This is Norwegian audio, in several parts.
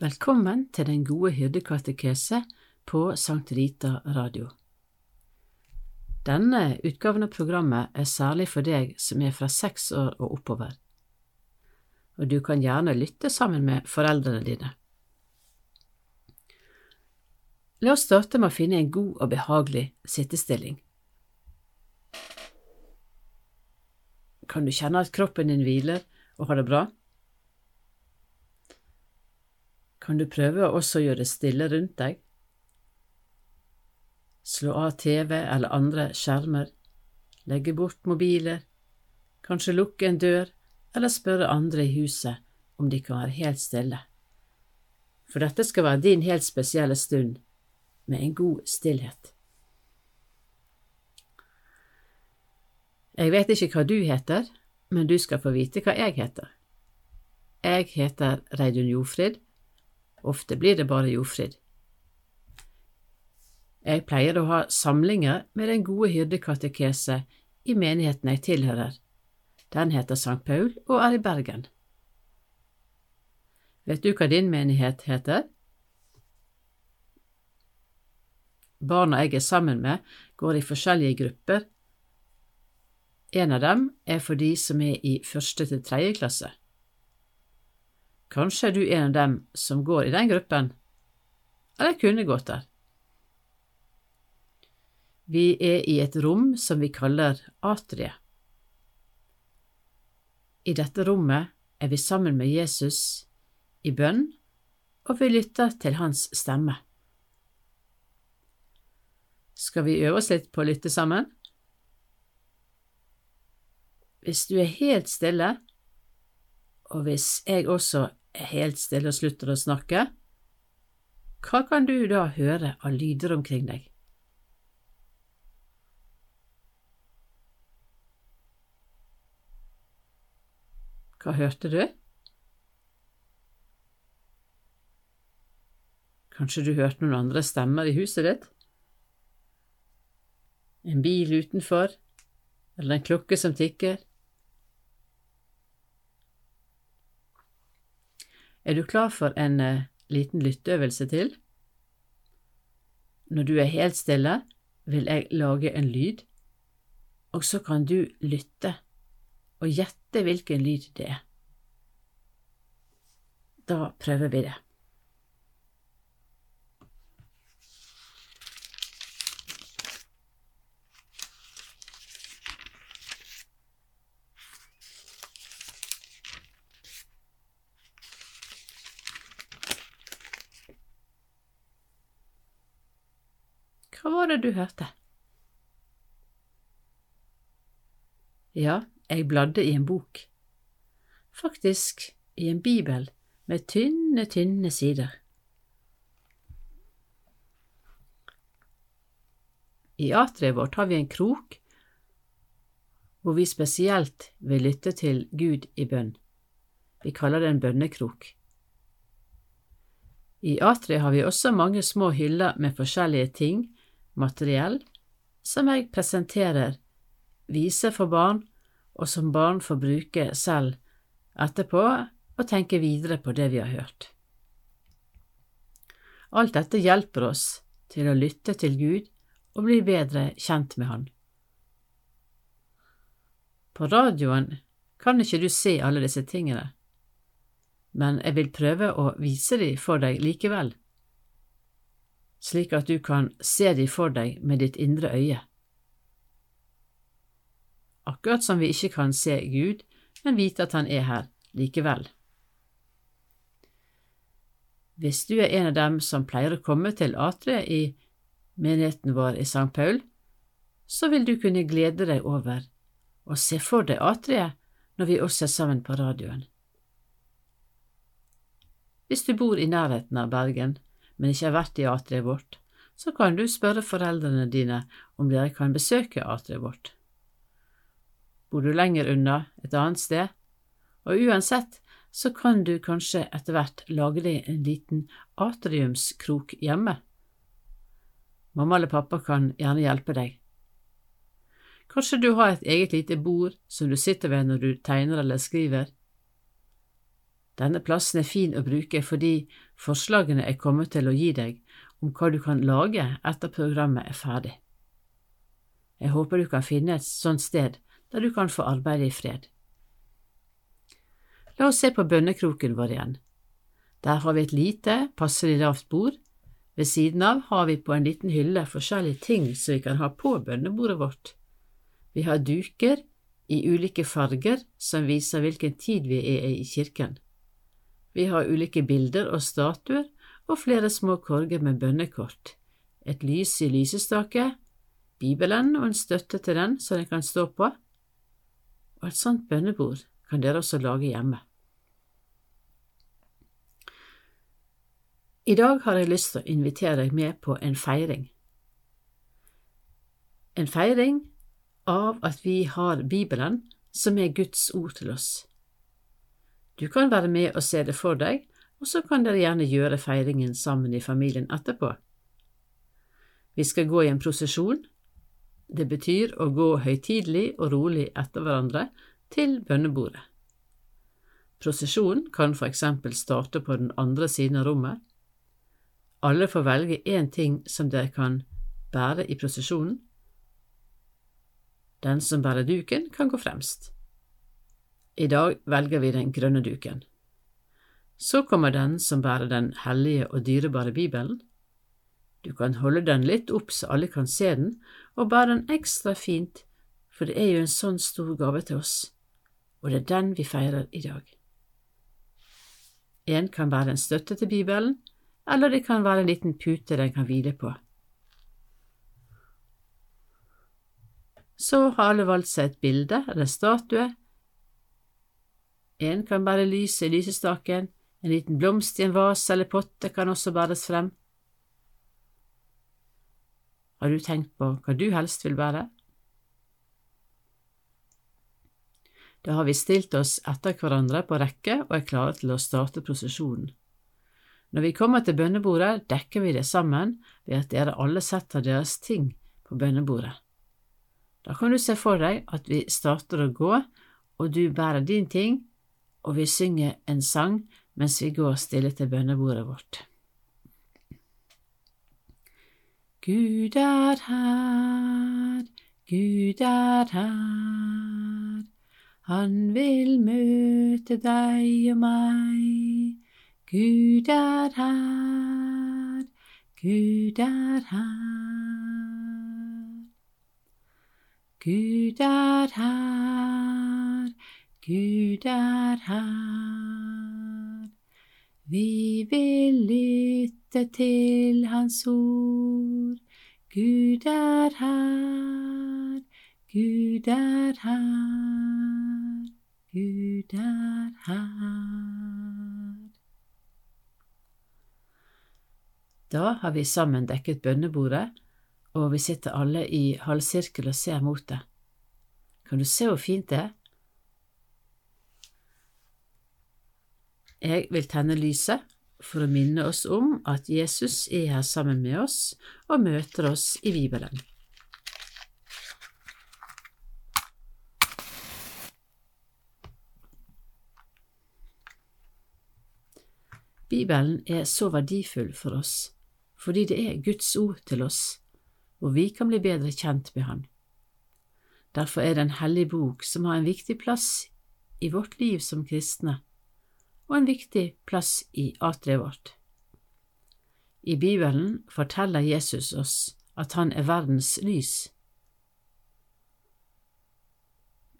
Velkommen til Den gode hyrdekatekese på Sankt Rita Radio. Denne utgaven av programmet er særlig for deg som er fra seks år og oppover, og du kan gjerne lytte sammen med foreldrene dine. La oss starte med å finne en god og behagelig sittestilling. Kan du kjenne at kroppen din hviler og har det bra? Kan du prøve å også gjøre det stille rundt deg? Slå av TV eller andre skjermer, legge bort mobiler, kanskje lukke en dør eller spørre andre i huset om de kan være helt stille. For dette skal være din helt spesielle stund med en god stillhet. Jeg vet ikke hva du heter, men du skal få vite hva jeg heter. Jeg heter Reidun Jofrid Ofte blir det bare Jofrid. Jeg pleier å ha samlinger med Den gode hyrdekatekese i menigheten jeg tilhører. Den heter St. Paul og er i Bergen. Vet du hva din menighet heter? Barna jeg er sammen med, går i forskjellige grupper. En av dem er for de som er i første til tredje klasse. Kanskje er du en av dem som går i den gruppen, eller kunne gått der. Vi er i et rom som vi kaller atriet. I dette rommet er vi sammen med Jesus i bønn, og vi lytter til hans stemme. Skal vi øve oss litt på å lytte sammen? Hvis du er helt stille, og hvis jeg også helt stille og slutter å snakke, hva kan du da høre av lyder omkring deg? Hva hørte du? Kanskje du hørte noen andre stemmer i huset ditt? En bil utenfor, eller en klokke som tikker? Er du klar for en uh, liten lytteøvelse til? Når du er helt stille, vil jeg lage en lyd, og så kan du lytte og gjette hvilken lyd det er. Da prøver vi det. Hva var det du hørte? Ja, jeg bladde i en bok. Faktisk i en bibel med tynne, tynne sider. I atriet vårt har vi en krok hvor vi spesielt vil lytte til Gud i bønn. Vi kaller det en bønnekrok. I atriet har vi også mange små hyller med forskjellige ting materiell som jeg presenterer, viser for barn, og som barn får bruke selv etterpå og tenke videre på det vi har hørt. Alt dette hjelper oss til å lytte til Gud og bli bedre kjent med Han. På radioen kan ikke du se alle disse tingene, men jeg vil prøve å vise dem for deg likevel slik at du kan se de for deg med ditt indre øye. Akkurat som vi ikke kan se Gud, men vite at Han er her likevel. Hvis du er en av dem som pleier å komme til atriet i menigheten vår i St. Paul, så vil du kunne glede deg over å se for deg atriet når vi også er sammen på radioen. Hvis du bor i nærheten av Bergen, men ikke har vært i atriet vårt, så kan du spørre foreldrene dine om dere kan besøke atriet vårt. Bor du lenger unna, et annet sted, og uansett så kan du kanskje etter hvert lage deg en liten atriumskrok hjemme. Mamma eller pappa kan gjerne hjelpe deg. Kanskje du har et eget lite bord som du sitter ved når du tegner eller skriver. Denne plassen er fin å bruke fordi forslagene er kommet til å gi deg om hva du kan lage etter programmet er ferdig. Jeg håper du kan finne et sånt sted der du kan få arbeide i fred. La oss se på bønnekroken vår igjen. Der har vi et lite, passelig lavt bord. Ved siden av har vi på en liten hylle forskjellige ting som vi kan ha på bønnebordet vårt. Vi har duker i ulike farger som viser hvilken tid vi er i kirken. Vi har ulike bilder og statuer og flere små korger med bønnekort, et lys i lysestake, Bibelen og en støtte til den så den kan stå på, og et sånt bønnebord kan dere også lage hjemme. I dag har jeg lyst til å invitere deg med på en feiring. En feiring av at vi har Bibelen, som er Guds ord til oss. Du kan være med og se det for deg, og så kan dere gjerne gjøre feiringen sammen i familien etterpå. Vi skal gå i en prosesjon. Det betyr å gå høytidelig og rolig etter hverandre til bønnebordet. Prosesjonen kan for eksempel starte på den andre siden av rommet. Alle får velge én ting som dere kan bære i prosesjonen. Den som bærer duken, kan gå fremst. I dag velger vi den grønne duken. Så kommer den som bærer den hellige og dyrebare Bibelen. Du kan holde den litt opp så alle kan se den, og bære den ekstra fint, for det er jo en sånn stor gave til oss, og det er den vi feirer i dag. En kan være en støtte til Bibelen, eller det kan være en liten pute den kan hvile på. Så har alle valgt seg et bilde eller statue en kan bære lyset i lysestaken, en liten blomst i en vase eller potte kan også bæres frem. Har du tenkt på hva du helst vil bære? Da har vi stilt oss etter hverandre på rekke og er klare til å starte prosesjonen. Når vi kommer til bønnebordet, dekker vi det sammen ved at dere alle setter deres ting på bønnebordet. Da kan du se for deg at vi starter å gå, og du bærer din ting, og vi synger en sang mens vi går stille til bønnebordet vårt. Gud er her, Gud er her, han vil møte deg og meg. Gud er her, Gud er her. Gud er her, Gud er her. Vi vil lytte til Hans ord. Gud er her, Gud er her, Gud er her. Da har vi sammen dekket bønnebordet, og vi sitter alle i halvsirkel og ser mot det. Kan du se hvor fint det er? Jeg vil tenne lyset for å minne oss om at Jesus er her sammen med oss og møter oss i Bibelen. Bibelen er så verdifull for oss fordi det er Guds ord til oss, hvor vi kan bli bedre kjent med Han. Derfor er det en hellig bok som har en viktig plass i vårt liv som kristne og en viktig plass i atriet vårt. I Bibelen forteller Jesus oss at han er verdens lys.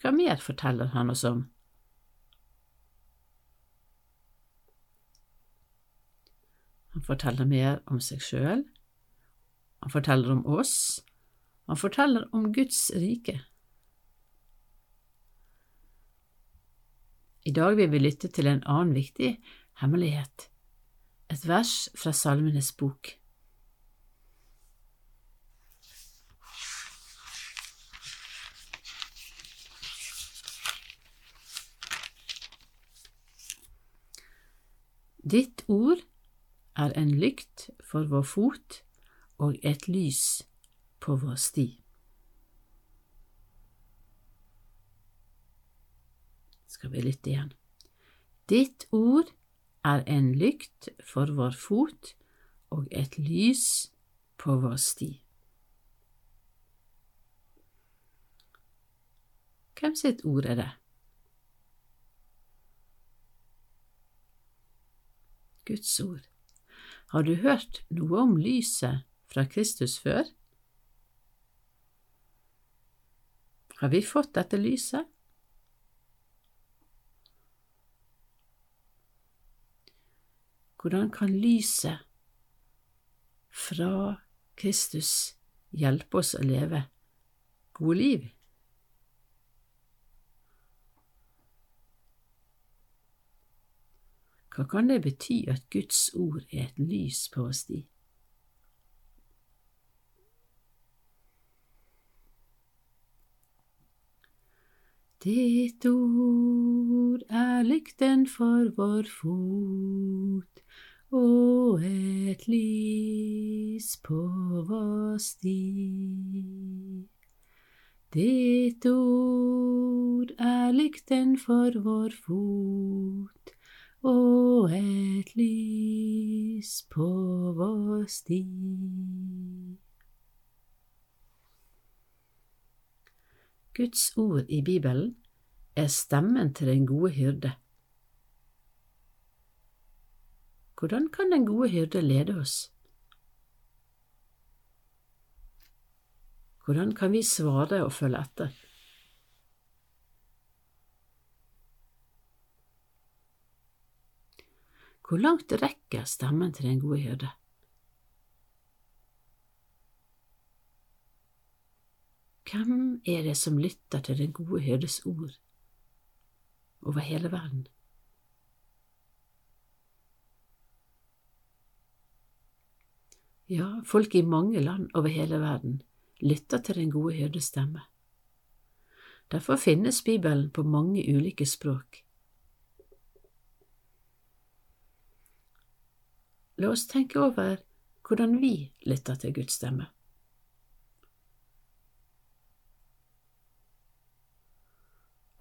Hva mer forteller han oss om? Han forteller mer om seg sjøl, han forteller om oss, han forteller om Guds rike. I dag vil vi lytte til en annen viktig hemmelighet, et vers fra Salmenes bok. Ditt ord er en lykt for vår fot og et lys på vår sti. Skal vi lytte igjen. Ditt ord er en lykt for vår fot og et lys på vår sti. Hvem sitt ord er det? Guds ord. Har du hørt noe om lyset fra Kristus før? Har vi fått dette lyset? Hvordan kan lyset fra Kristus hjelpe oss å leve gode liv? Hva kan det bety at Guds ord er et lys på vår sti? Ditt ord er lykten for vår fot og et lys på vår sti. Ditt ord er lykten for vår fot og et lys på vår sti. Guds ord i Bibelen er stemmen til den gode hyrde. Hvordan kan den gode hyrde lede oss? Hvordan kan vi svare og følge etter? Hvor langt rekker stemmen til den gode hyrde? Hvem er det som lytter til den gode hyrdes ord over hele verden? Ja, folk i mange land over hele verden lytter til den gode hyrdes stemme. Derfor finnes Bibelen på mange ulike språk. La oss tenke over hvordan vi lytter til Guds stemme.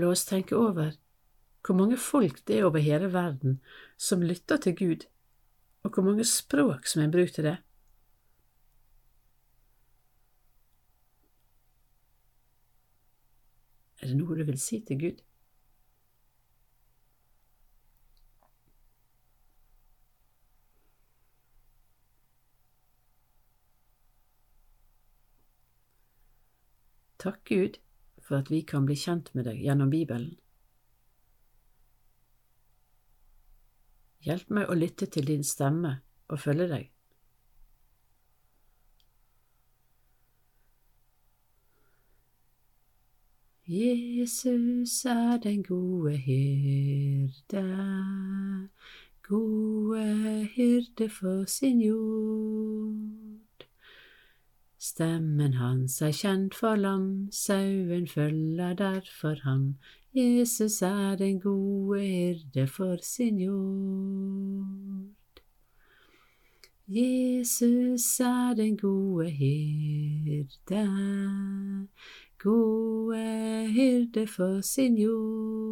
La oss tenke over hvor mange folk det er over hele verden som lytter til Gud, og hvor mange språk som er i til det. Er det noe du vil si til Gud? Takk Gud for at vi kan bli kjent med deg gjennom Bibelen. Hjelp meg å lytte til din stemme og følge deg. Jesus er den gode hyrde, gode hyrde for sin jord. Stemmen hans er kjent for lam, sauen følger derfor ham. Jesus er den gode hyrde for sin jord. Jesus er den gode hyrde, gode hyrde for sin jord.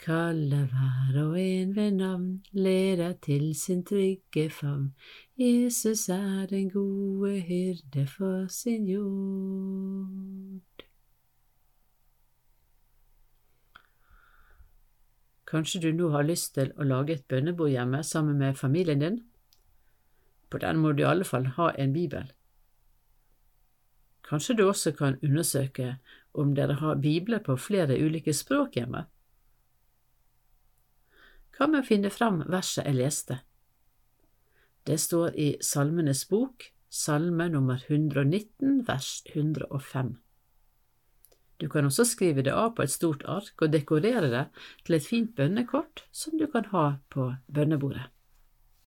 Kalle hver og en ved navn, leder til sin trygge favn. Jesus er den gode hyrde for sin jord. Kanskje du nå har lyst til å lage et bønnebord hjemme sammen med familien din? På den må du i alle fall ha en bibel. Kanskje du også kan undersøke om dere har bibler på flere ulike språk hjemme? Med å finne fram verset jeg leste? Det står i Salmenes bok, salme nummer 119, vers 105. Du kan også skrive det av på et stort ark og dekorere det til et fint bønnekort som du kan ha på bønnebordet.